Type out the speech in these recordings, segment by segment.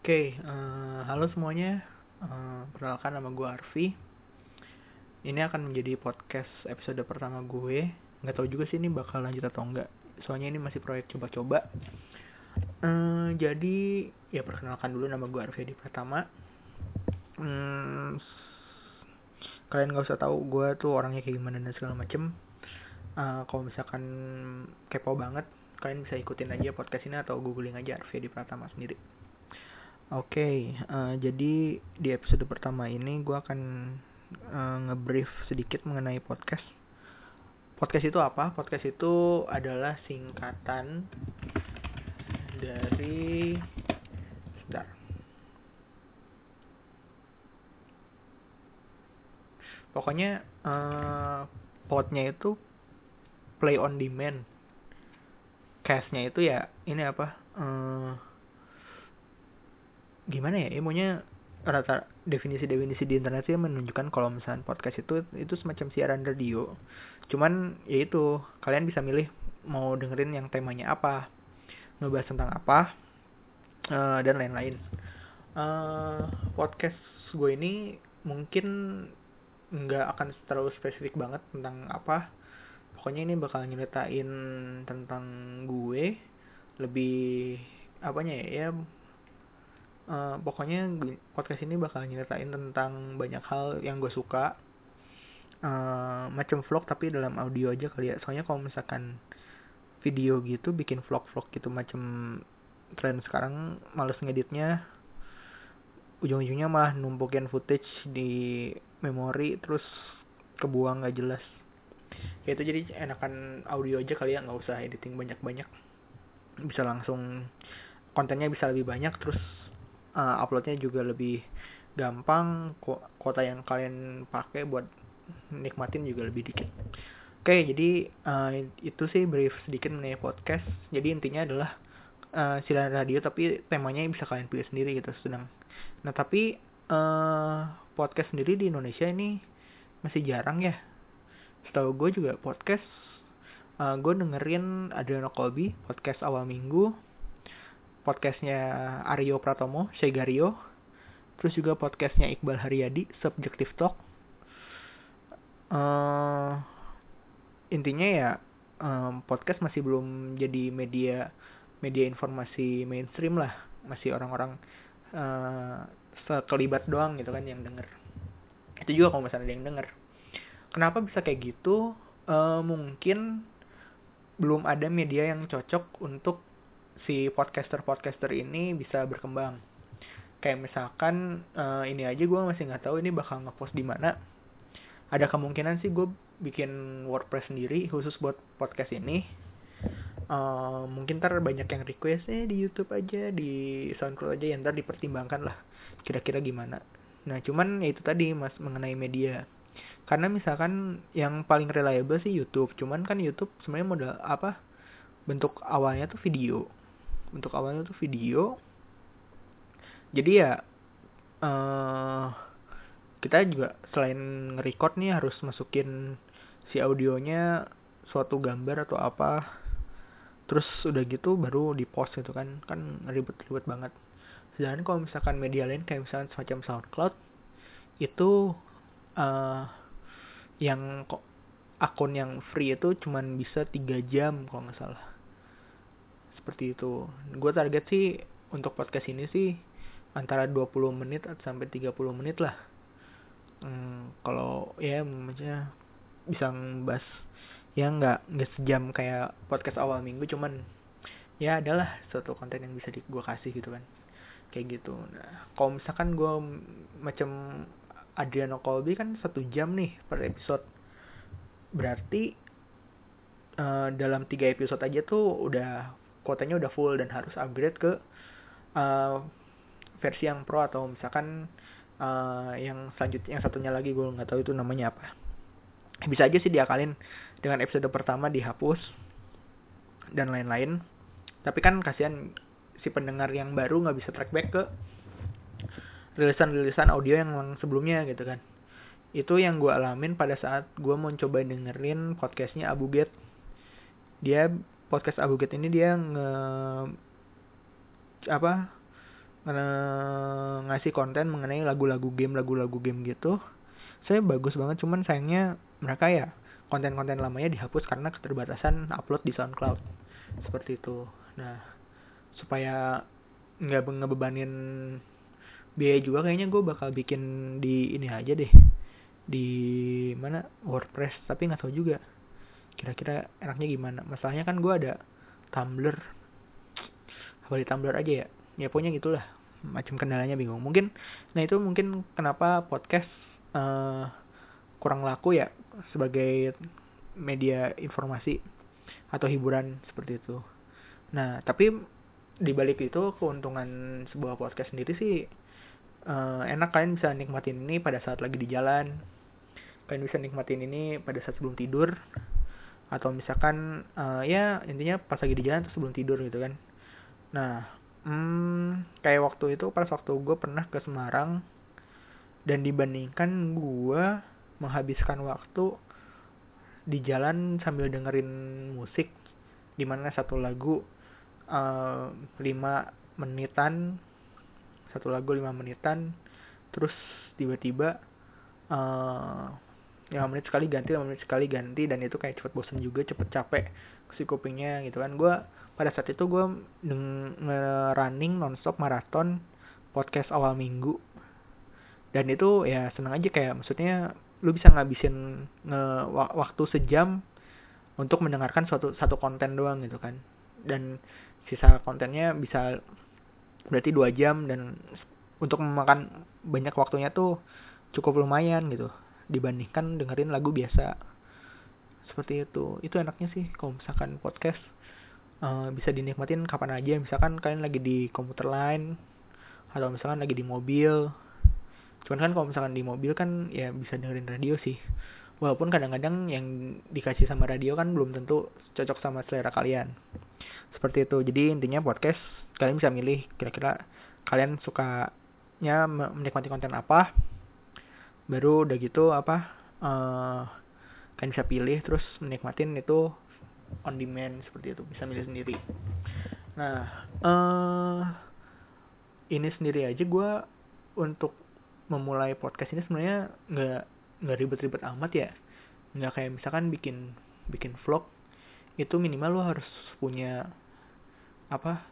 Oke, uh, halo semuanya. Uh, perkenalkan nama gue Arfi. Ini akan menjadi podcast episode pertama gue. Nggak tahu juga sih ini bakal lanjut atau enggak. Soalnya ini masih proyek coba-coba. Uh, jadi ya perkenalkan dulu nama gue Arfi di pertama. Hmm, kalian nggak usah tahu gue tuh orangnya kayak gimana dan segala macem. Uh, kalau misalkan kepo banget, kalian bisa ikutin aja podcast ini atau googling aja Arfi di Pratama sendiri. Oke, okay, uh, eh, jadi di episode pertama ini gue akan uh, ngebrief sedikit mengenai podcast. Podcast itu apa? Podcast itu adalah singkatan dari, sebentar. Pokoknya uh, podnya itu play on demand. Castnya itu ya ini apa? Uh, gimana ya ilmunya rata definisi-definisi di internet sih menunjukkan kalau misalnya podcast itu itu semacam siaran radio. Cuman ya itu kalian bisa milih mau dengerin yang temanya apa ngebahas tentang apa uh, dan lain-lain. Uh, podcast gue ini mungkin nggak akan terlalu spesifik banget tentang apa. Pokoknya ini bakal nyeritain tentang gue lebih apanya ya ya uh, pokoknya podcast ini bakal nyeritain tentang banyak hal yang gue suka. Uh, macam vlog tapi dalam audio aja kali ya. Soalnya kalau misalkan video gitu bikin vlog-vlog gitu macam tren sekarang males ngeditnya. Ujung-ujungnya malah numpukin footage di memori terus kebuang nggak jelas. Ya itu jadi enakan audio aja kali ya nggak usah editing banyak-banyak. Bisa langsung kontennya bisa lebih banyak terus uh, uploadnya juga lebih gampang kuota yang kalian pakai buat nikmatin juga lebih dikit. Oke jadi uh, itu sih brief sedikit mengenai podcast. Jadi intinya adalah uh, siaran radio tapi temanya bisa kalian pilih sendiri gitu sedang nah tapi uh, podcast sendiri di Indonesia ini masih jarang ya. Setahu gue juga podcast uh, gue dengerin Adriano Colby podcast awal minggu podcastnya Aryo Pratomo, Segario, terus juga podcastnya Iqbal Haryadi, Subjective Talk. Uh, intinya ya um, podcast masih belum jadi media media informasi mainstream lah, masih orang-orang uh, sekelibat doang gitu kan yang denger. Itu juga kalau misalnya ada yang denger. Kenapa bisa kayak gitu? Uh, mungkin belum ada media yang cocok untuk si podcaster-podcaster ini bisa berkembang. Kayak misalkan uh, ini aja gue masih nggak tahu ini bakal ngepost di mana. Ada kemungkinan sih gue bikin WordPress sendiri khusus buat podcast ini. Uh, mungkin ntar banyak yang requestnya di YouTube aja, di SoundCloud aja, yang ntar dipertimbangkan lah kira-kira gimana. Nah cuman ya itu tadi mas mengenai media. Karena misalkan yang paling reliable sih YouTube, cuman kan YouTube sebenarnya modal apa bentuk awalnya tuh video untuk awalnya tuh video. Jadi ya uh, kita juga selain nge-record nih harus masukin si audionya suatu gambar atau apa. Terus udah gitu baru di post gitu kan. Kan ribet-ribet banget. Sedangkan kalau misalkan media lain kayak misalkan semacam SoundCloud itu uh, yang kok akun yang free itu cuman bisa tiga jam kalau nggak salah seperti itu. Gue target sih untuk podcast ini sih antara 20 menit sampai 30 menit lah. Hmm, kalau ya maksudnya bisa ngebahas ya nggak nggak sejam kayak podcast awal minggu cuman ya adalah suatu konten yang bisa di gue kasih gitu kan. Kayak gitu. Nah kalau misalkan gue macam Adriano Colby kan satu jam nih per episode. Berarti uh, dalam tiga episode aja tuh udah kuotanya udah full dan harus upgrade ke uh, versi yang pro atau misalkan uh, yang selanjutnya yang satunya lagi gue nggak tahu itu namanya apa. Bisa aja sih diakalin dengan episode pertama dihapus dan lain-lain. Tapi kan kasihan si pendengar yang baru nggak bisa track back ke rilisan-rilisan audio yang sebelumnya gitu kan. Itu yang gue alamin pada saat gue mau coba dengerin podcastnya Abu Get. Dia podcast Abuget ini dia nge apa nge- ngasih konten mengenai lagu-lagu game lagu-lagu game gitu. Saya bagus banget cuman sayangnya mereka ya konten-konten lamanya dihapus karena keterbatasan upload di SoundCloud. Seperti itu. Nah supaya nggak ngebebanin biaya juga kayaknya gue bakal bikin di ini aja deh. Di mana? WordPress tapi nggak tahu juga kira-kira enaknya gimana? Masalahnya kan gue ada Tumblr apa di Tumblr aja ya? Ya pokoknya gitulah. Macam kendalanya bingung. Mungkin nah itu mungkin kenapa podcast uh, kurang laku ya sebagai media informasi atau hiburan seperti itu. Nah tapi di balik itu keuntungan sebuah podcast sendiri sih uh, enak. Kalian bisa nikmatin ini pada saat lagi di jalan. Kalian bisa nikmatin ini pada saat sebelum tidur atau misalkan uh, ya intinya pas lagi di jalan atau sebelum tidur gitu kan. Nah hmm, kayak waktu itu pas waktu gue pernah ke Semarang dan dibandingkan gue menghabiskan waktu di jalan sambil dengerin musik di mana satu lagu uh, lima menitan satu lagu lima menitan terus tiba-tiba uh, lima menit sekali ganti lima menit sekali ganti dan itu kayak cepet bosen juga cepet capek si kupingnya gitu kan. Gue pada saat itu gue nge-running nonstop maraton podcast awal minggu. Dan itu ya seneng aja kayak maksudnya lu bisa ngabisin nge waktu sejam untuk mendengarkan suatu satu konten doang gitu kan. Dan sisa kontennya bisa berarti dua jam dan untuk memakan banyak waktunya tuh cukup lumayan gitu dibandingkan dengerin lagu biasa. Seperti itu. Itu enaknya sih kalau misalkan podcast. Uh, bisa dinikmatin kapan aja. Misalkan kalian lagi di komputer lain atau misalkan lagi di mobil. Cuman kan kalau misalkan di mobil kan ya bisa dengerin radio sih. Walaupun kadang-kadang yang dikasih sama radio kan belum tentu cocok sama selera kalian. Seperti itu. Jadi intinya podcast kalian bisa milih kira-kira kalian sukanya menikmati konten apa baru udah gitu apa uh, kalian bisa pilih terus menikmatin itu on demand seperti itu. Bisa milih sendiri. Nah uh, ini sendiri aja gue untuk memulai podcast ini sebenarnya nggak nggak ribet-ribet amat ya. Nggak kayak misalkan bikin bikin vlog itu minimal lo harus punya apa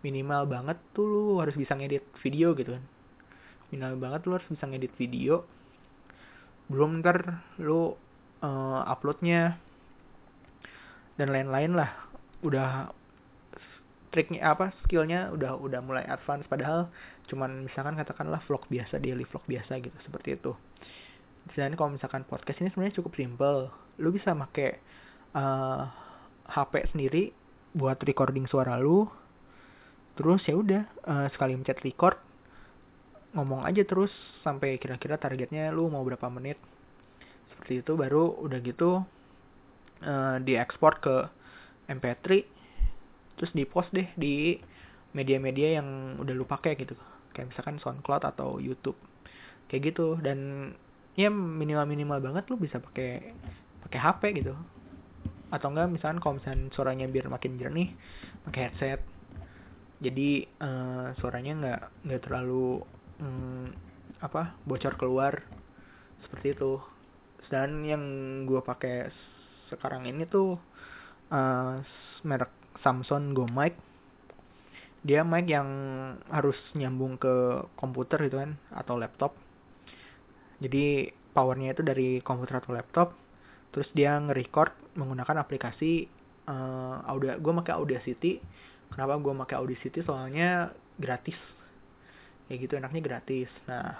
minimal banget tuh lu harus bisa ngedit video gitu kan. Minimal banget lu harus bisa ngedit video belum ntar lu uh, uploadnya. Dan lain-lain lah. Udah triknya apa skillnya udah udah mulai advance. Padahal cuman misalkan katakanlah vlog biasa daily vlog biasa gitu seperti itu. Dan kalau misalkan podcast ini sebenarnya cukup simple. Lu bisa pakai uh, eh, HP sendiri buat recording suara lu. Terus ya udah uh, sekali mencet record ngomong aja terus sampai kira-kira targetnya lu mau berapa menit. Seperti itu baru udah gitu uh, diekspor ke MP3 terus di post deh di media-media yang udah lu pakai gitu. Kayak misalkan SoundCloud atau YouTube. Kayak gitu dan ya minimal minimal banget lu bisa pakai pakai HP gitu. Atau enggak misalkan kalau misalkan suaranya biar makin jernih pakai headset. Jadi uh, suaranya nggak nggak terlalu um, apa bocor keluar seperti itu. Dan yang gue pakai sekarang ini tuh uh, merek Samsung Go Mic. Dia mic yang harus nyambung ke komputer gitu kan atau laptop. Jadi powernya itu dari komputer atau laptop. Terus dia nge-record menggunakan aplikasi uh, audio gue pakai Audacity. Kenapa gue pakai Audacity? Soalnya gratis kayak gitu enaknya gratis. Nah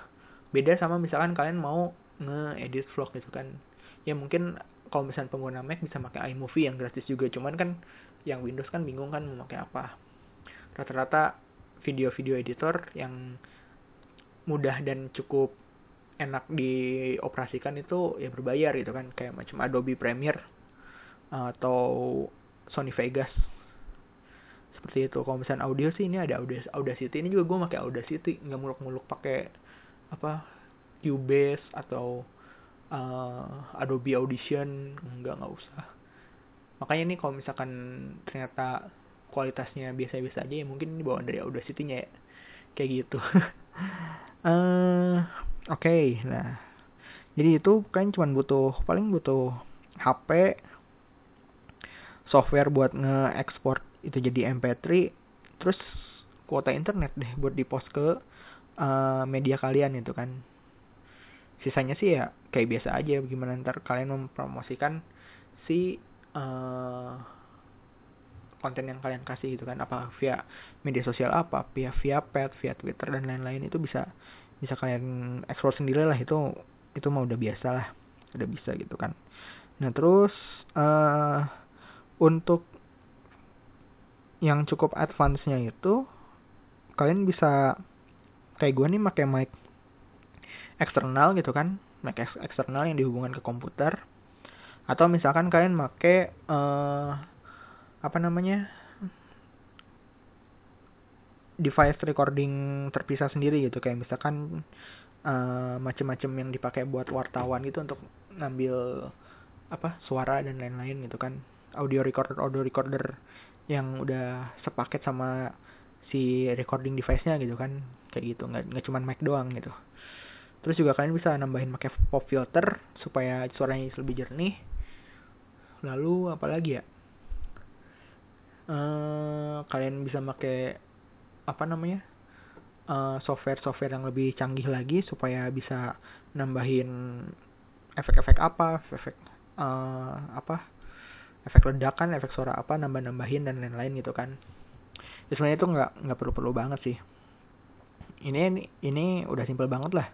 beda sama misalkan kalian mau nge-edit vlog gitu kan. Ya mungkin kalau misalnya pengguna Mac bisa pakai iMovie yang gratis juga. Cuman kan yang Windows kan bingung kan mau pakai apa. Rata-rata video-video editor yang mudah dan cukup enak dioperasikan itu ya berbayar gitu kan. Kayak macam Adobe Premiere atau Sony Vegas seperti itu. Kalau misalnya audio sih ini ada Audacity. Ini juga gue pakai Audacity nggak muluk-muluk pakai apa Cubase atau uh, Adobe Audition. Enggak nggak usah. Makanya nih kalau misalkan ternyata kualitasnya biasa-biasa aja ya mungkin ini bawaan dari Audacity-nya ya. Kayak gitu. Uh, oke. Okay, nah jadi itu kan cuma butuh paling butuh HP software buat nge-export itu jadi MP3 terus kuota internet deh buat di post ke uh, media kalian itu kan. Sisanya sih ya kayak biasa aja bagaimana ntar kalian mempromosikan si uh, konten yang kalian kasih gitu kan. Apa via media sosial apa via via pet via twitter dan lain-lain itu bisa bisa kalian eksplor sendiri lah. Itu itu mah udah biasa lah udah bisa gitu kan. Nah terus uh, untuk yang cukup advance-nya itu kalian bisa kayak gue nih pakai mic eksternal gitu kan mic eksternal yang dihubungkan ke komputer. Atau misalkan kalian pakai uh, apa namanya device recording terpisah sendiri gitu. Kayak misalkan uh, macam-macam yang dipakai buat wartawan gitu untuk ngambil apa suara dan lain-lain gitu kan. Audio recorder audio recorder yang udah sepaket sama si recording device-nya gitu kan. Kayak gitu nggak nggak cuma mic doang gitu. Terus juga kalian bisa nambahin pakai pop filter supaya suaranya lebih jernih. Lalu apa lagi ya? Uh, kalian bisa pakai apa namanya uh, software-software yang lebih canggih lagi supaya bisa nambahin efek-efek apa efek uh, apa efek ledakan efek suara apa nambah-nambahin dan lain-lain gitu kan. Ya sebenarnya itu nggak nggak perlu-perlu banget sih. Ini ini udah simpel banget lah.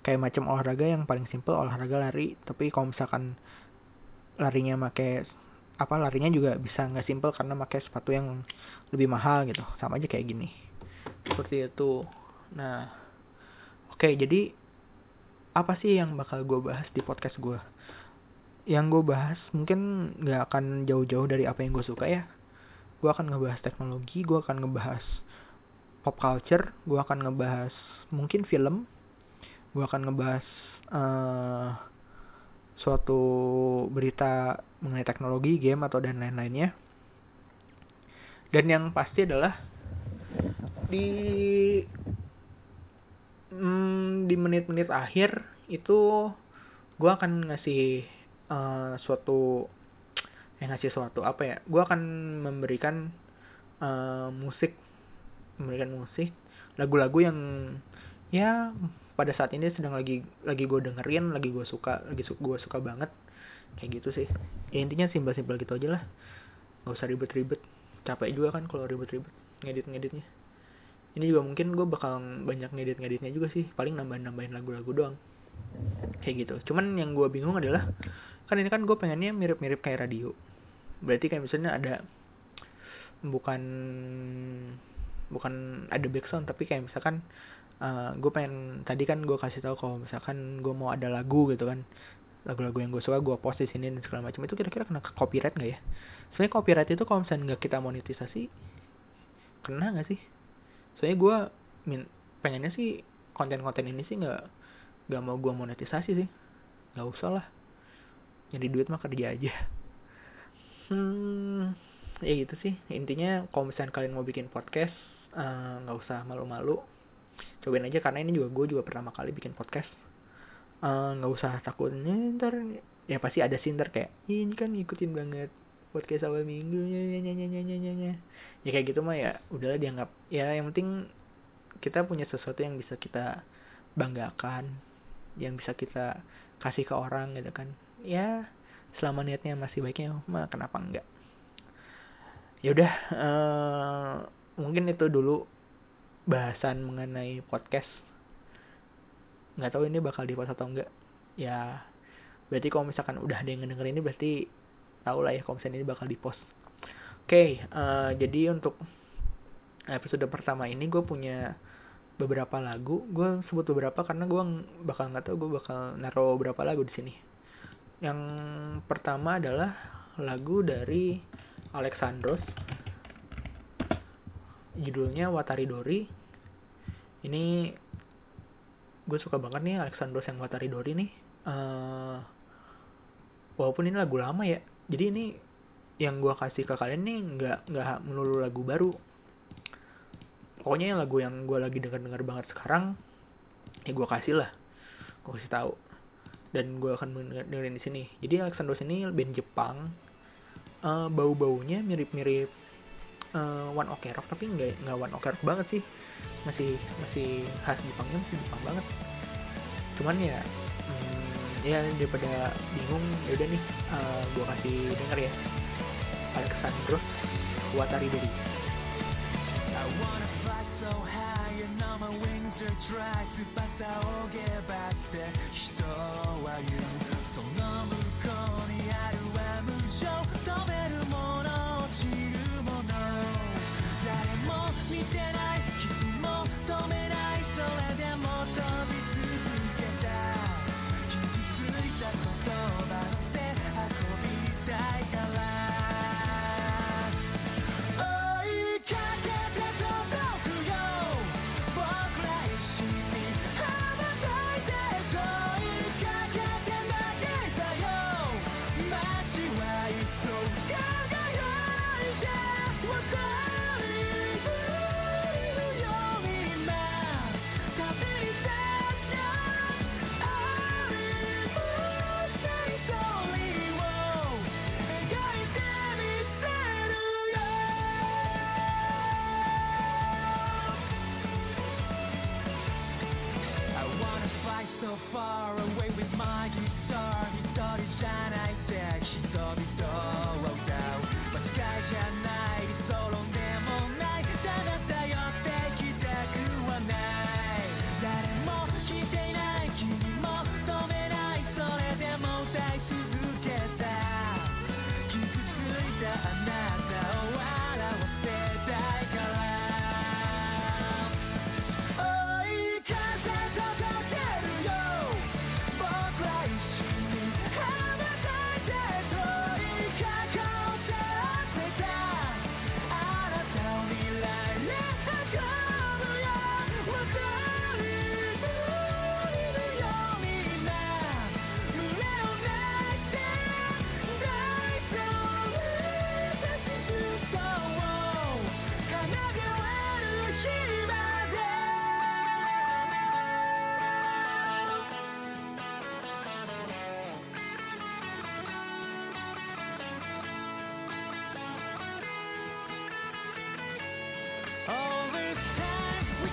Kayak macam olahraga yang paling simpel olahraga lari. Tapi kalau misalkan larinya make apa larinya juga bisa nggak simpel karena pakai sepatu yang lebih mahal gitu. Sama aja kayak gini. Seperti itu. Nah oke okay, jadi apa sih yang bakal gue bahas di podcast gue yang gue bahas mungkin nggak akan jauh-jauh dari apa yang gue suka ya. Gue akan ngebahas teknologi gue akan ngebahas pop culture gue akan ngebahas mungkin film gue akan ngebahas uh, suatu berita mengenai teknologi game atau dan lain-lainnya. Dan yang pasti adalah di mm, di menit-menit akhir itu gue akan ngasih uh, suatu yang ngasih sesuatu. Apa ya? Gue akan memberikan uh, musik. Memberikan musik. Lagu-lagu yang ya pada saat ini sedang lagi lagi gue dengerin lagi gue suka lagi su gue suka banget. Kayak gitu sih. Ya, intinya simpel-simpel gitu aja lah. Nggak usah ribet-ribet. Capek juga kan kalau ribet-ribet ngedit-ngeditnya. Ini juga mungkin gue bakal banyak ngedit-ngeditnya juga sih. Paling nambahin-nambahin lagu-lagu doang. Kayak gitu. Cuman yang gue bingung adalah kan ini kan gue pengennya mirip-mirip kayak radio. Berarti kayak misalnya ada bukan bukan ada background tapi kayak misalkan uh, gue pengen tadi kan gue kasih tahu kalau misalkan gue mau ada lagu gitu kan lagu-lagu yang gue suka gue post di sini dan segala macam itu kira-kira kena copyright nggak ya? Soalnya copyright itu kalau misalnya nggak kita monetisasi kena nggak sih? Soalnya gue pengennya sih konten-konten ini sih nggak nggak mau gue monetisasi sih. Nggak usah lah nyari duit mah kerja aja. Hmm ya gitu sih. Intinya kalau misalnya kalian mau bikin podcast eh, nggak uh, usah malu-malu. Cobain aja karena ini juga gue juga pertama kali bikin podcast. Eh, nggak uh, usah takutnya ntar ya pasti ada sih ntar kayak ini kan ngikutin banget podcast awal minggu nyanyi ya kayak gitu mah ya udahlah dianggap. Ya yang penting kita punya sesuatu yang bisa kita banggakan yang bisa kita kasih ke orang gitu kan ya selama niatnya masih baiknya mah kenapa enggak? Ya udah uh, mungkin itu dulu bahasan mengenai podcast. Nggak tahu ini bakal di post atau enggak. Ya berarti kalau misalkan udah ada yang ngedenger ini berarti tau lah ya kalau misalnya ini bakal di post oke okay, uh, eh, jadi untuk episode pertama ini gue punya beberapa lagu. Gue sebut beberapa karena gue bakal nggak tahu gue bakal naruh beberapa lagu di sini yang pertama adalah lagu dari Alexandros. Judulnya Watari Dori ini gue suka banget nih Alexandros yang Watari Dori nih. Uh, walaupun ini lagu lama ya. Jadi ini yang gue kasih ke kalian nih nggak nggak melulu lagu baru. Pokoknya yang lagu yang gue lagi denger denger banget sekarang ya gue kasih lah. Gue kasih tahu dan gue akan dengerin di sini. Jadi Alexander ini band Jepang, eh, uh, bau baunya mirip-mirip uh, One Ok Rock tapi nggak nggak One Ok Rock banget sih, masih masih khas Jepangnya masih Jepang banget. Cuman ya, hmm, ya daripada bingung ya udah nih eh, uh, gue kasih denger ya Alexander Watariberi. I wanna fly so high and all my wings are dry oh, there You.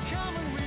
coming.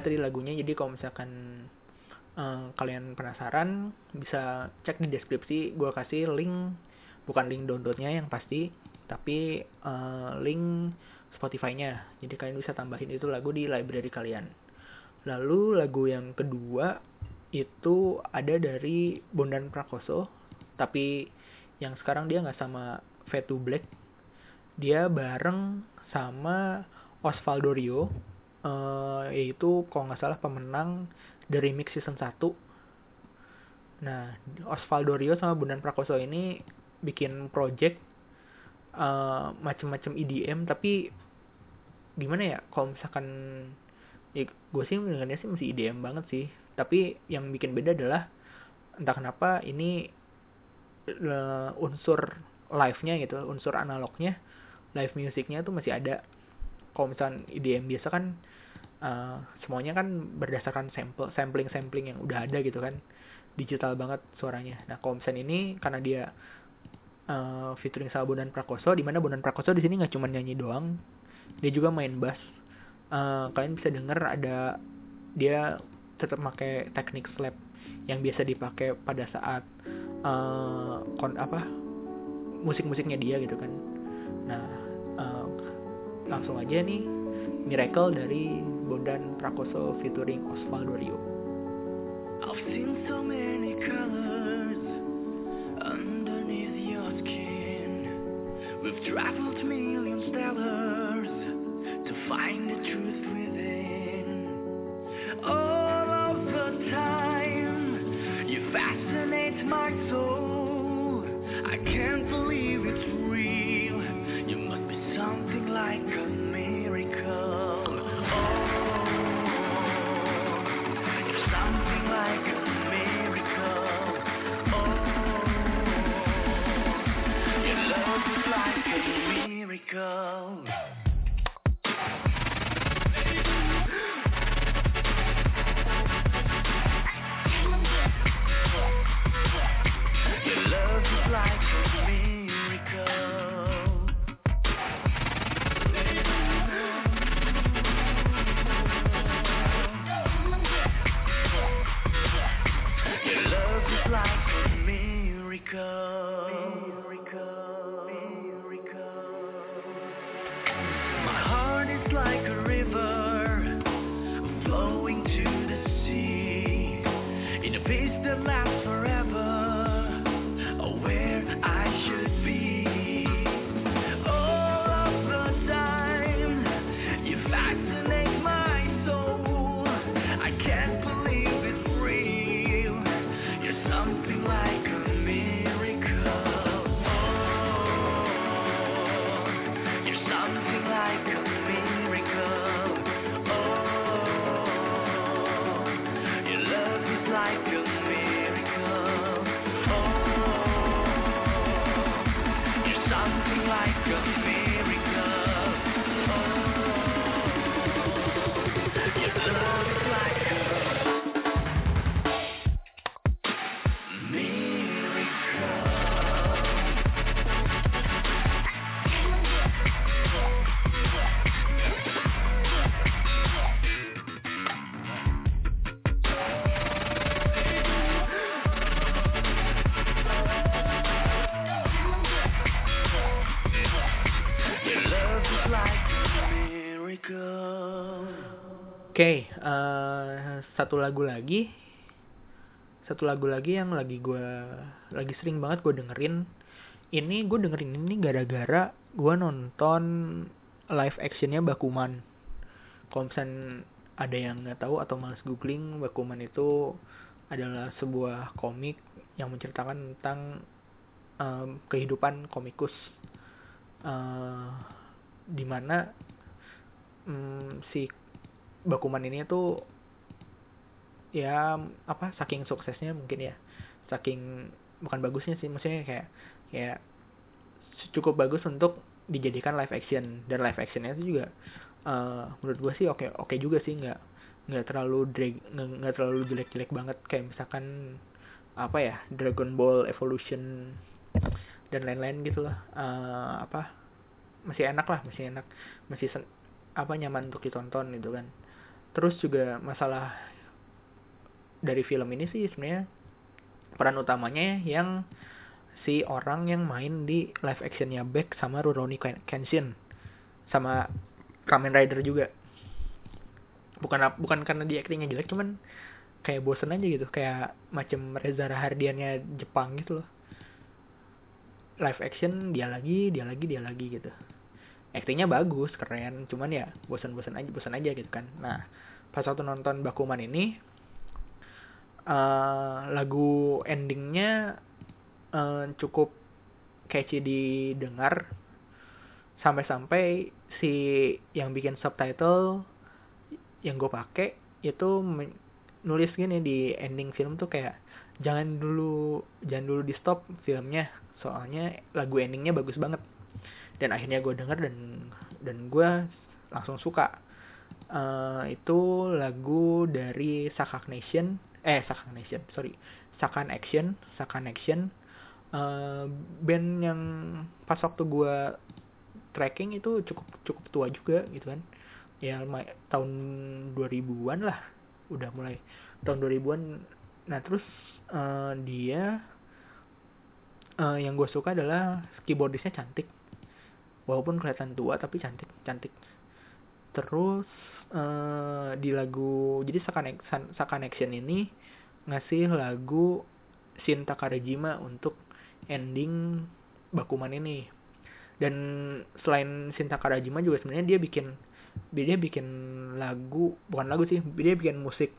tadi lagunya. Jadi kalau misalkan uh, kalian penasaran bisa cek di deskripsi. Gue kasih link bukan link downloadnya yang pasti tapi uh, link Spotify-nya. Jadi kalian bisa tambahin itu lagu di library kalian. Lalu lagu yang kedua itu ada dari Bondan Prakoso tapi yang sekarang dia nggak sama Fatu Black. Dia bareng sama Osvaldo Rio uh, yaitu kalau nggak salah pemenang dari mix Season 1. Nah, Osvaldo Rio sama Bundan Prakoso ini bikin project eh, uh, macam-macam EDM tapi gimana ya kalau misalkan ya gue sih mendengarnya sih masih EDM banget sih tapi yang bikin beda adalah entah kenapa ini uh, unsur live-nya gitu unsur analognya live musiknya tuh masih ada kalau misalkan IDM biasa kan uh, semuanya kan berdasarkan sampel sampling sampling yang udah ada gitu kan. Digital banget suaranya. Nah kalau misalkan ini karena dia uh, featuring sama Bonan Prakoso di mana Bonan Prakoso di sini nggak cuma nyanyi doang dia juga main bass. Uh, kalian bisa denger ada dia tetap pakai teknik slap yang biasa dipakai pada saat uh, kon apa musik-musiknya dia gitu kan. Nah uh, langsung aja nih Miracle dari Bondan Prakoso featuring Osvaldo Rio. I've seen so many colors underneath your skin. We've traveled million stellars to find the truth within. All satu lagu lagi, satu lagu lagi yang lagi gue, lagi sering banget gue dengerin. Ini gue dengerin ini gara-gara gue nonton live actionnya Bakuman. Kalau ada yang nggak tahu atau males googling, Bakuman itu adalah sebuah komik yang menceritakan tentang em, kehidupan komikus eh di mana mm, si Bakuman ini tuh ya apa saking suksesnya mungkin ya. Saking bukan bagusnya sih maksudnya kayak kayak cukup bagus untuk dijadikan live action. Dan live actionnya itu juga eh, menurut gue sih oke oke juga sih. Nggak nggak terlalu drag nggak terlalu jelek-jelek banget. Kayak misalkan apa ya Dragon Ball Evolution dan lain-lain gitu lah. Eh, apa masih enak lah masih enak. Masih apa nyaman untuk ditonton gitu kan. Terus juga masalah dari film ini sih sebenarnya peran utamanya yang si orang yang main di live actionnya Beck sama Rurouni Ken- Kenshin sama Kamen Rider juga. Bukan bukan karena dia actingnya jelek cuman kayak bosen aja gitu kayak macam Reza Rahardiannya Jepang gitu loh. Live action dia lagi dia lagi dia lagi gitu. Aktingnya bagus keren cuman ya bosan-bosan aja bosan aja gitu kan. Nah pas waktu nonton Bakuman ini eh lagu endingnya eh, cukup catchy didengar. Sampai-sampai si yang bikin subtitle yang gue pakai itu nulis gini di ending film tuh kayak jangan dulu jangan dulu di stop filmnya soalnya lagu endingnya bagus banget. Dan akhirnya gue denger dan dan gue langsung suka. Uh, itu lagu dari Sakak Nation eh Sakak Nation sorry. Sakan Action Sakan Action. Uh, band yang pas waktu gue tracking itu cukup cukup tua juga gitu kan. Ya tahun 2000-an lah udah mulai. Tahun 2000-an nah terus uh, dia uh, yang gue suka adalah keyboardisnya cantik. Walaupun kelihatan tua tapi cantik cantik. Terus uh, di lagu jadi Sakan Action ini ngasih lagu Shinta Karajima untuk ending Bakuman ini. Dan selain Shinta Karajima juga sebenarnya dia bikin dia bikin lagu bukan lagu sih dia bikin musik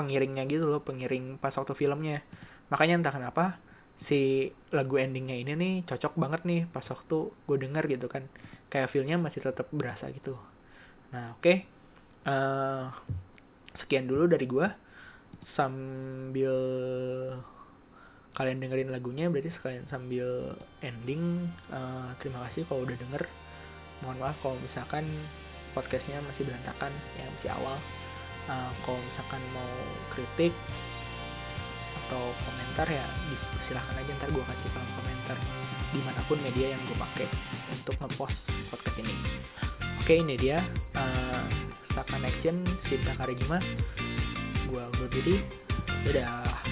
pengiringnya gitu loh pengiring pas waktu filmnya. Makanya entah kenapa si lagu endingnya ini nih cocok banget nih pas waktu gue denger gitu kan. Kayak feelnya masih tetap berasa gitu. Nah oke. okay. Eh, sekian dulu dari gue sambil kalian dengerin lagunya berarti sekalian sambil ending uh, terima kasih kalau udah denger. Mohon maaf kalau misalkan podcastnya masih berantakan ya masih awal. Uh, kalau misalkan mau kritik atau komentar ya silahkan aja ntar gue kasih kolom komentar di mana pun media yang gue pakai untuk ngepost podcast ini. Oke ini dia. Uh, Action Sinta Karejima gue undur diri dadah